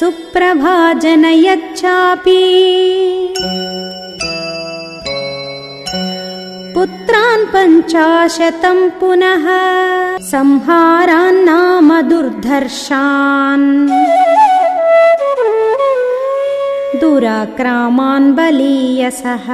सुप्रभाजनयच्चापि। पुत्रान् पञ्चाशतम् पुनः संहारान्नाम दुर्धर्षान्। दुराक्रामान् बलीयसः